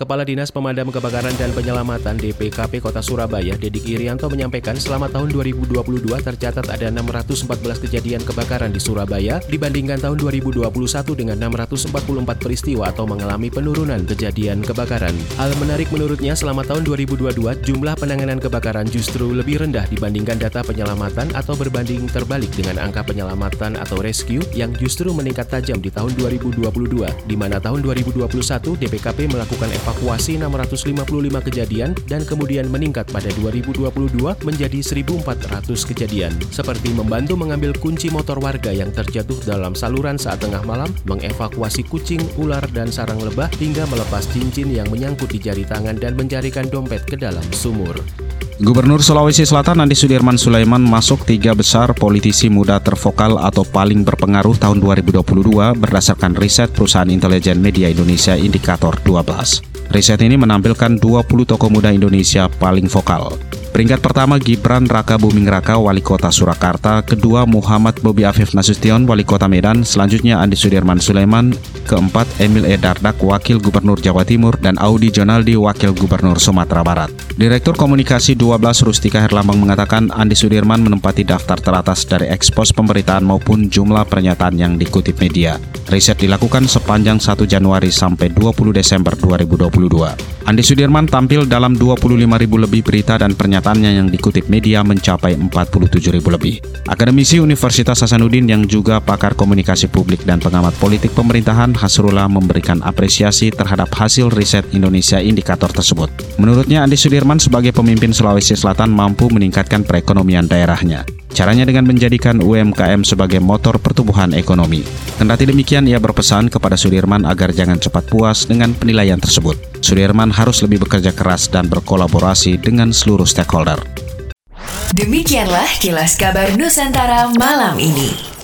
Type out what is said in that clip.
Kepala Dinas Pemadam Kebakaran dan Penyelamatan DPKP Kota Surabaya, Dedik Irianto menyampaikan selama tahun 2022 tercatat ada 614 kejadian kebakaran di Surabaya dibandingkan tahun 2021 dengan 644 peristiwa atau mengalami penurunan kejadian kebakaran. Hal menarik menurutnya selama tahun 2022 jumlah penanganan kebakaran justru lebih rendah dibandingkan data penyelamatan atau berbanding terbalik dengan angka penyelamatan atau rescue yang justru meningkat tajam di tahun 2022 di mana tahun 2021 DPKP melakukan evaluasi evakuasi 655 kejadian dan kemudian meningkat pada 2022 menjadi 1.400 kejadian, seperti membantu mengambil kunci motor warga yang terjatuh dalam saluran saat tengah malam, mengevakuasi kucing, ular, dan sarang lebah, hingga melepas cincin yang menyangkut di jari tangan dan mencarikan dompet ke dalam sumur. Gubernur Sulawesi Selatan Andi Sudirman Sulaiman masuk tiga besar politisi muda tervokal atau paling berpengaruh tahun 2022 berdasarkan riset perusahaan intelijen media Indonesia Indikator 12. Riset ini menampilkan 20 tokoh muda Indonesia paling vokal. Peringkat pertama Gibran Raka Buming Raka, Wali Kota Surakarta. Kedua Muhammad Bobi Afif Nasution, Wali Kota Medan. Selanjutnya Andi Sudirman Sulaiman. Keempat Emil Edardak, Wakil Gubernur Jawa Timur. Dan Audi Jonaldi, Wakil Gubernur Sumatera Barat. Direktur Komunikasi 12 Rustika Herlambang mengatakan Andi Sudirman menempati daftar teratas dari ekspos pemberitaan maupun jumlah pernyataan yang dikutip media. Riset dilakukan sepanjang 1 Januari sampai 20 Desember 2022. Andi Sudirman tampil dalam 25 ribu lebih berita dan pernyataan pernyataannya yang dikutip media mencapai 47 ribu lebih. Akademisi Universitas Hasanuddin yang juga pakar komunikasi publik dan pengamat politik pemerintahan Hasrullah memberikan apresiasi terhadap hasil riset Indonesia indikator tersebut. Menurutnya Andi Sudirman sebagai pemimpin Sulawesi Selatan mampu meningkatkan perekonomian daerahnya. Caranya dengan menjadikan UMKM sebagai motor pertumbuhan ekonomi. Kendati demikian, ia berpesan kepada Sudirman agar jangan cepat puas dengan penilaian tersebut. Sudirman harus lebih bekerja keras dan berkolaborasi dengan seluruh stakeholder. Demikianlah kilas kabar Nusantara malam ini.